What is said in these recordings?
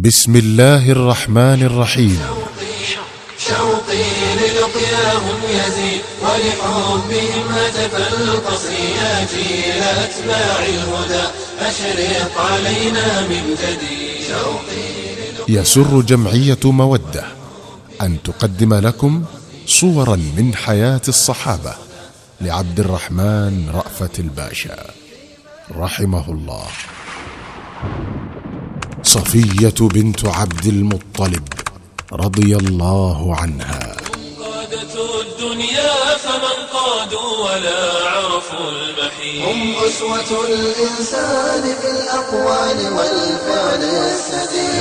بسم الله الرحمن الرحيم. شوقي للقياهم يزيد ولحبهم هتف القصر يا جيل أتباع الهدى أشرق علينا من جديد شوقي يسر جمعية مودة أن تقدم لكم صورا من حياة الصحابة لعبد الرحمن رأفت الباشا. رحمه الله. صفية بنت عبد المطلب رضي الله عنها. قادة الدنيا فمن قادوا ولا عرفوا المحيط هم أسوة الإنسان في الأقوال والفعل السديد.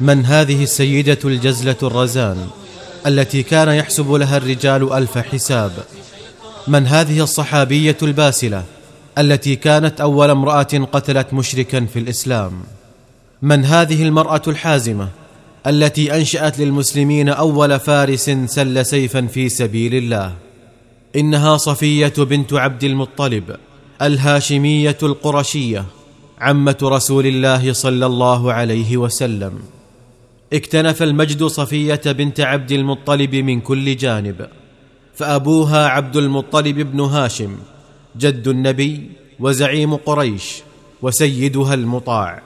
من هذه السيدة الجزلة الرزان التي كان يحسب لها الرجال ألف حساب؟ من هذه الصحابية الباسلة التي كانت أول امرأة قتلت مشركا في الإسلام. من هذه المرأة الحازمة التي أنشأت للمسلمين أول فارس سل سيفا في سبيل الله؟ إنها صفية بنت عبد المطلب الهاشمية القرشية عمة رسول الله صلى الله عليه وسلم. اكتنف المجد صفية بنت عبد المطلب من كل جانب فأبوها عبد المطلب بن هاشم جد النبي وزعيم قريش وسيدها المطاع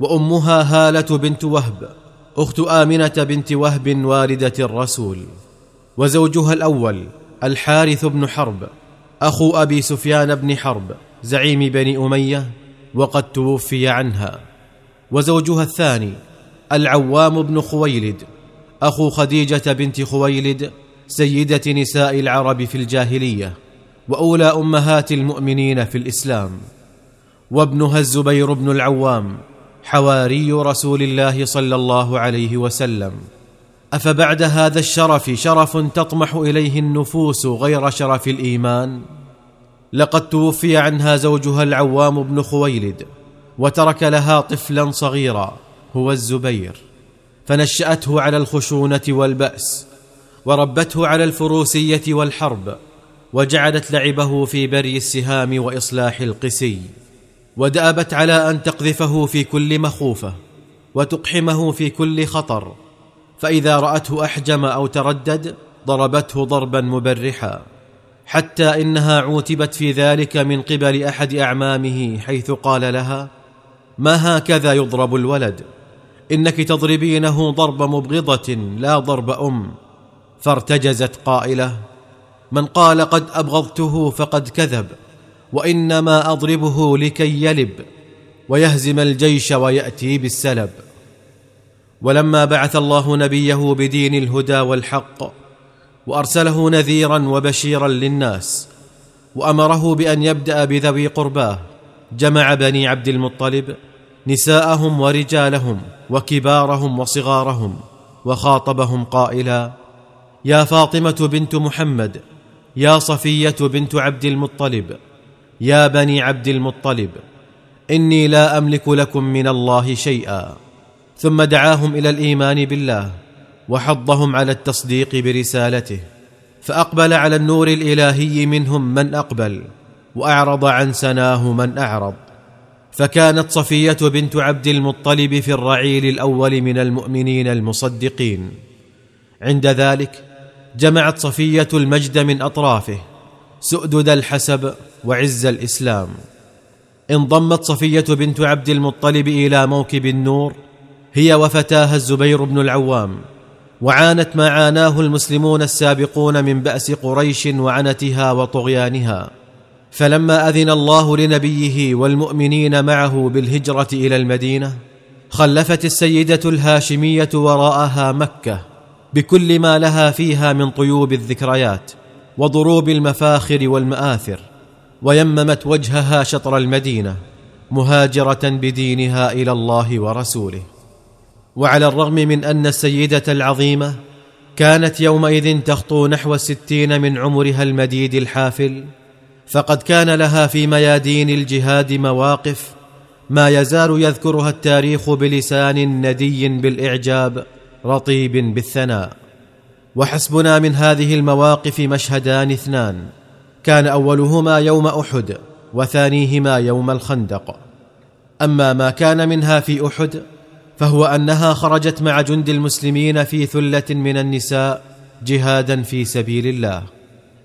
وأمها هالة بنت وهب أخت آمنة بنت وهب والدة الرسول وزوجها الأول الحارث بن حرب أخو أبي سفيان بن حرب زعيم بني أمية وقد توفي عنها وزوجها الثاني العوام بن خويلد أخو خديجة بنت خويلد سيدة نساء العرب في الجاهلية. وأولى أمهات المؤمنين في الإسلام وابنها الزبير بن العوام حواري رسول الله صلى الله عليه وسلم. أفبعد هذا الشرف شرف تطمح إليه النفوس غير شرف الإيمان؟ لقد توفي عنها زوجها العوام بن خويلد وترك لها طفلا صغيرا هو الزبير. فنشأته على الخشونة والبأس وربته على الفروسية والحرب. وجعلت لعبه في بري السهام وإصلاح القسي ودأبت على أن تقذفه في كل مخوفة وتقحمه في كل خطر فإذا رأته أحجم أو تردد ضربته ضربا مبرحا حتى إنها عوتبت في ذلك من قبل أحد أعمامه حيث قال لها ما هكذا يضرب الولد؟ إنك تضربينه ضرب مبغضة لا ضرب أم. فارتجزت قائلة من قال قد أبغضته فقد كذب وإنما أضربه لكي يلب ويهزم الجيش ويأتي بالسلب. ولما بعث الله نبيه بدين الهدى والحق وأرسله نذيرا وبشيرا للناس وأمره بأن يبدأ بذوي قرباه جمع بني عبد المطلب نساءهم ورجالهم وكبارهم وصغارهم وخاطبهم قائلا يا فاطمة بنت محمد يا صفية بنت عبد المطلب يا بني عبد المطلب إني لا أملك لكم من الله شيئا. ثم دعاهم إلى الإيمان بالله وحضهم على التصديق برسالته فأقبل على النور الإلهي منهم من أقبل وأعرض عن سناه من أعرض. فكانت صفية بنت عبد المطلب في الرعيل الأول من المؤمنين المصدقين. عند ذلك جمعت صفية المجد من أطرافه سؤدد الحسب وعز الإسلام. انضمت صفية بنت عبد المطلب إلى موكب النور هي وفتاها الزبير بن العوام وعانت ما عاناه المسلمون السابقون من بأس قريش وعنتها وطغيانها. فلما أذن الله لنبيه والمؤمنين معه بالهجرة إلى المدينة خلفت السيدة الهاشمية وراءها مكة. بكل ما لها فيها من طيوب الذكريات وضروب المفاخر والمآثر ويممت وجهها شطر المدينة مهاجرة بدينها إلى الله ورسوله. وعلى الرغم من أن السيدة العظيمة كانت يومئذ تخطو نحو الستين من عمرها المديد الحافل فقد كان لها في ميادين الجهاد مواقف ما يزال يذكرها التاريخ بلسان ندي بالإعجاب رطيب بالثناء. وحسبنا من هذه المواقف مشهدان اثنان. كان أولهما يوم أحد وثانيهما يوم الخندق. أما ما كان منها في أحد فهو أنها خرجت مع جند المسلمين في ثلة من النساء جهادا في سبيل الله.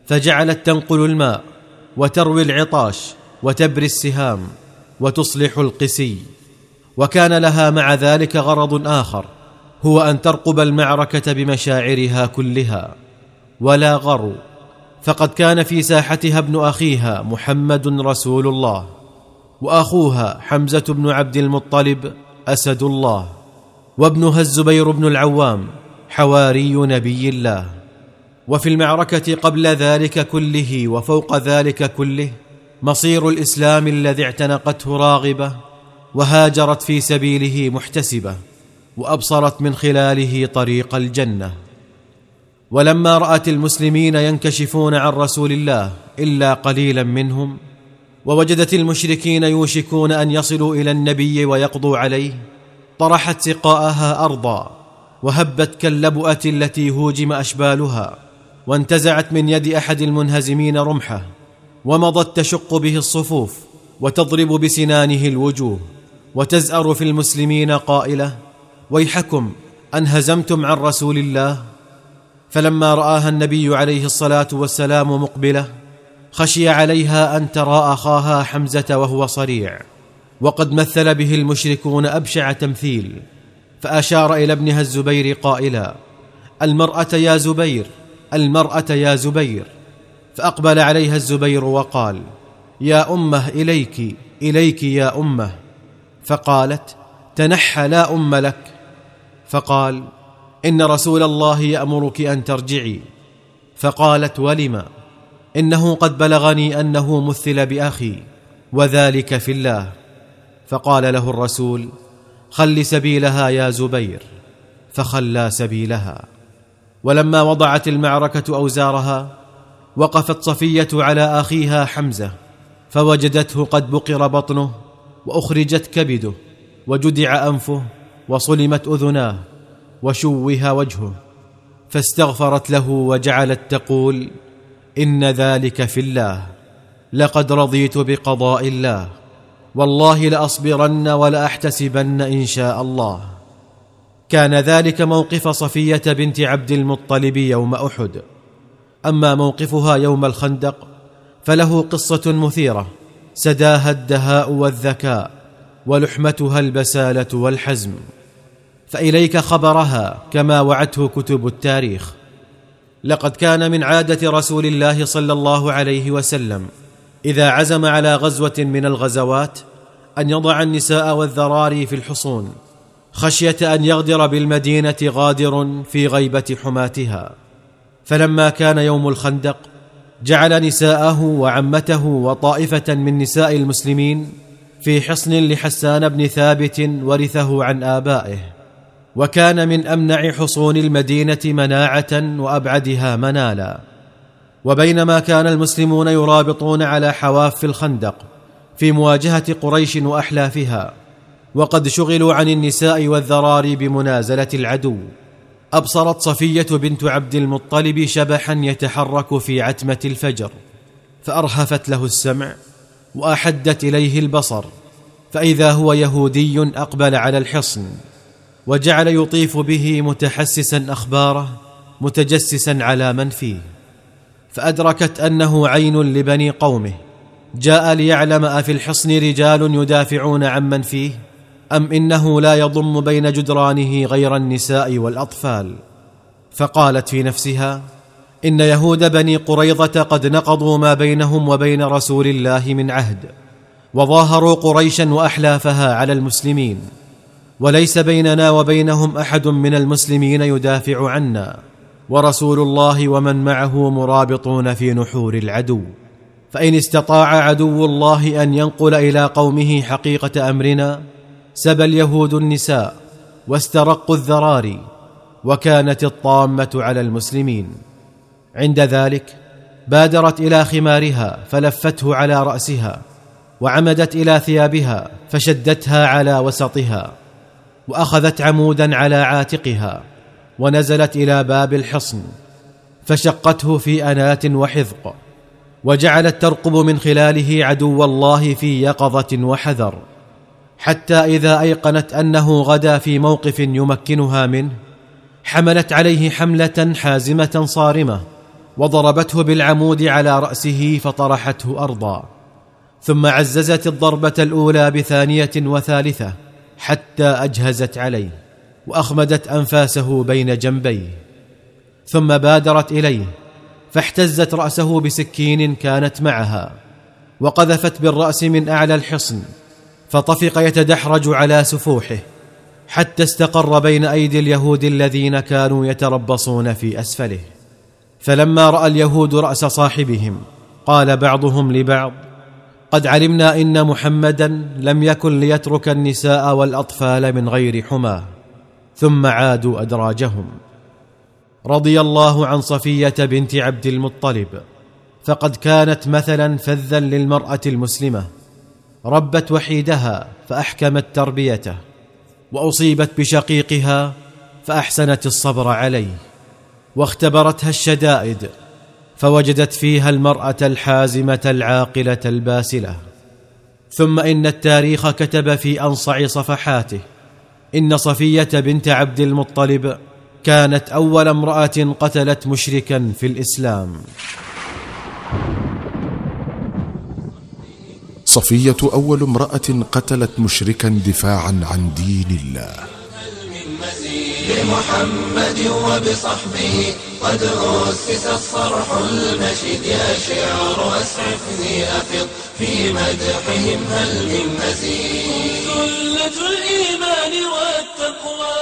فجعلت تنقل الماء وتروي العطاش وتبري السهام وتصلح القسي. وكان لها مع ذلك غرض آخر. هو أن ترقب المعركة بمشاعرها كلها ولا غرو فقد كان في ساحتها ابن أخيها محمد رسول الله وأخوها حمزة بن عبد المطلب أسد الله وابنها الزبير بن العوام حواري نبي الله. وفي المعركة قبل ذلك كله وفوق ذلك كله مصير الإسلام الذي اعتنقته راغبة وهاجرت في سبيله محتسبة. وأبصرت من خلاله طريق الجنة. ولما رأت المسلمين ينكشفون عن رسول الله إلا قليلا منهم ووجدت المشركين يوشكون أن يصلوا إلى النبي ويقضوا عليه طرحت سقاءها أرضا وهبت كاللبؤة التي هوجم أشبالها وانتزعت من يد أحد المنهزمين رمحه ومضت تشق به الصفوف وتضرب بسنانه الوجوه وتزأر في المسلمين قائلة ويحكم أن هزمتم عن رسول الله؟ فلما رآها النبي عليه الصلاة والسلام مقبلة خشي عليها أن ترى أخاها حمزة وهو صريع وقد مثل به المشركون أبشع تمثيل فأشار إلى ابنها الزبير قائلا المرأة يا زبير المرأة يا زبير. فأقبل عليها الزبير وقال يا أمة إليك إليك يا أمة. فقالت تنحى لا أم لك. فقال إن رسول الله يأمرك أن ترجعي. فقالت ولم؟ إنه قد بلغني أنه مثل بأخي وذلك في الله. فقال له الرسول خل سبيلها يا زبير. فخلى سبيلها. ولما وضعت المعركة أوزارها وقفت صفية على أخيها حمزة فوجدته قد بقر بطنه وأخرجت كبده وجدع أنفه وصلمت أذناه وشوه وجهه فاستغفرت له وجعلت تقول إن ذلك في الله لقد رضيت بقضاء الله والله لأصبرن ولأحتسبن إن شاء الله. كان ذلك موقف صفية بنت عبد المطلب يوم أحد. أما موقفها يوم الخندق فله قصة مثيرة سداها الدهاء والذكاء ولحمتها البسالة والحزم. فإليك خبرها كما وعته كتب التاريخ. لقد كان من عادة رسول الله صلى الله عليه وسلم إذا عزم على غزوة من الغزوات أن يضع النساء والذراري في الحصون خشية أن يغدر بالمدينة غادر في غيبة حماتها. فلما كان يوم الخندق جعل نساءه وعمته وطائفة من نساء المسلمين في حصن لحسان بن ثابت ورثه عن آبائه. وكان من أمنع حصون المدينة مناعة وأبعدها منالا. وبينما كان المسلمون يرابطون على حواف الخندق في مواجهة قريش وأحلافها وقد شغلوا عن النساء والذراري بمنازلة العدو. أبصرت صفية بنت عبد المطلب شبحا يتحرك في عتمة الفجر فأرهفت له السمع وأحدت إليه البصر فإذا هو يهودي أقبل على الحصن. وجعل يطيف به متحسسا أخباره متجسسا على من فيه. فأدركت أنه عين لبني قومه. جاء ليعلم أفي الحصن رجال يدافعون عمن فيه أم إنه لا يضم بين جدرانه غير النساء والأطفال. فقالت في نفسها إن يهود بني قريظة قد نقضوا ما بينهم وبين رسول الله من عهد وظاهروا قريشا وأحلافها على المسلمين. وليس بيننا وبينهم أحد من المسلمين يدافع عنا. ورسول الله ومن معه مرابطون في نحور العدو. فإن استطاع عدو الله أن ينقل إلى قومه حقيقة أمرنا سبى اليهود النساء واسترقوا الذراري وكانت الطامة على المسلمين. عند ذلك بادرت إلى خمارها فلفته على رأسها وعمدت إلى ثيابها فشدتها على وسطها. وأخذت عمودا على عاتقها ونزلت إلى باب الحصن فشقته في انات وحذق وجعلت ترقب من خلاله عدو الله في يقظة وحذر حتى إذا أيقنت أنه غدا في موقف يمكنها منه حملت عليه حملة حازمة صارمة وضربته بالعمود على رأسه فطرحته أرضا ثم عززت الضربة الأولى بثانية وثالثة حتى أجهزت عليه وأخمدت أنفاسه بين جنبيه ثم بادرت إليه فاحتزت رأسه بسكين كانت معها وقذفت بالرأس من أعلى الحصن فطفق يتدحرج على سفوحه حتى استقر بين أيدي اليهود الذين كانوا يتربصون في أسفله. فلما رأى اليهود رأس صاحبهم قال بعضهم لبعض قد علمنا إن محمدا لم يكن ليترك النساء والأطفال من غير حماه ثم عادوا أدراجهم. رضي الله عن صفية بنت عبد المطلب فقد كانت مثلا فذا للمرأة المسلمة. ربت وحيدها فأحكمت تربيته وأصيبت بشقيقها فأحسنت الصبر عليه واختبرتها الشدائد فوجدت فيها المرأة الحازمة العاقلة الباسلة. ثم إن التاريخ كتب في أنصع صفحاته. إن صفية بنت عبد المطلب كانت أول امرأة قتلت مشركا في الإسلام. صفية أول امرأة قتلت مشركا دفاعا عن دين الله. بمحمد وبصحبه قد أسس الصرح المشيد يا شعر أسعفني أفض في مدحهم هل من مزيد. سلة الإيمان والتقوى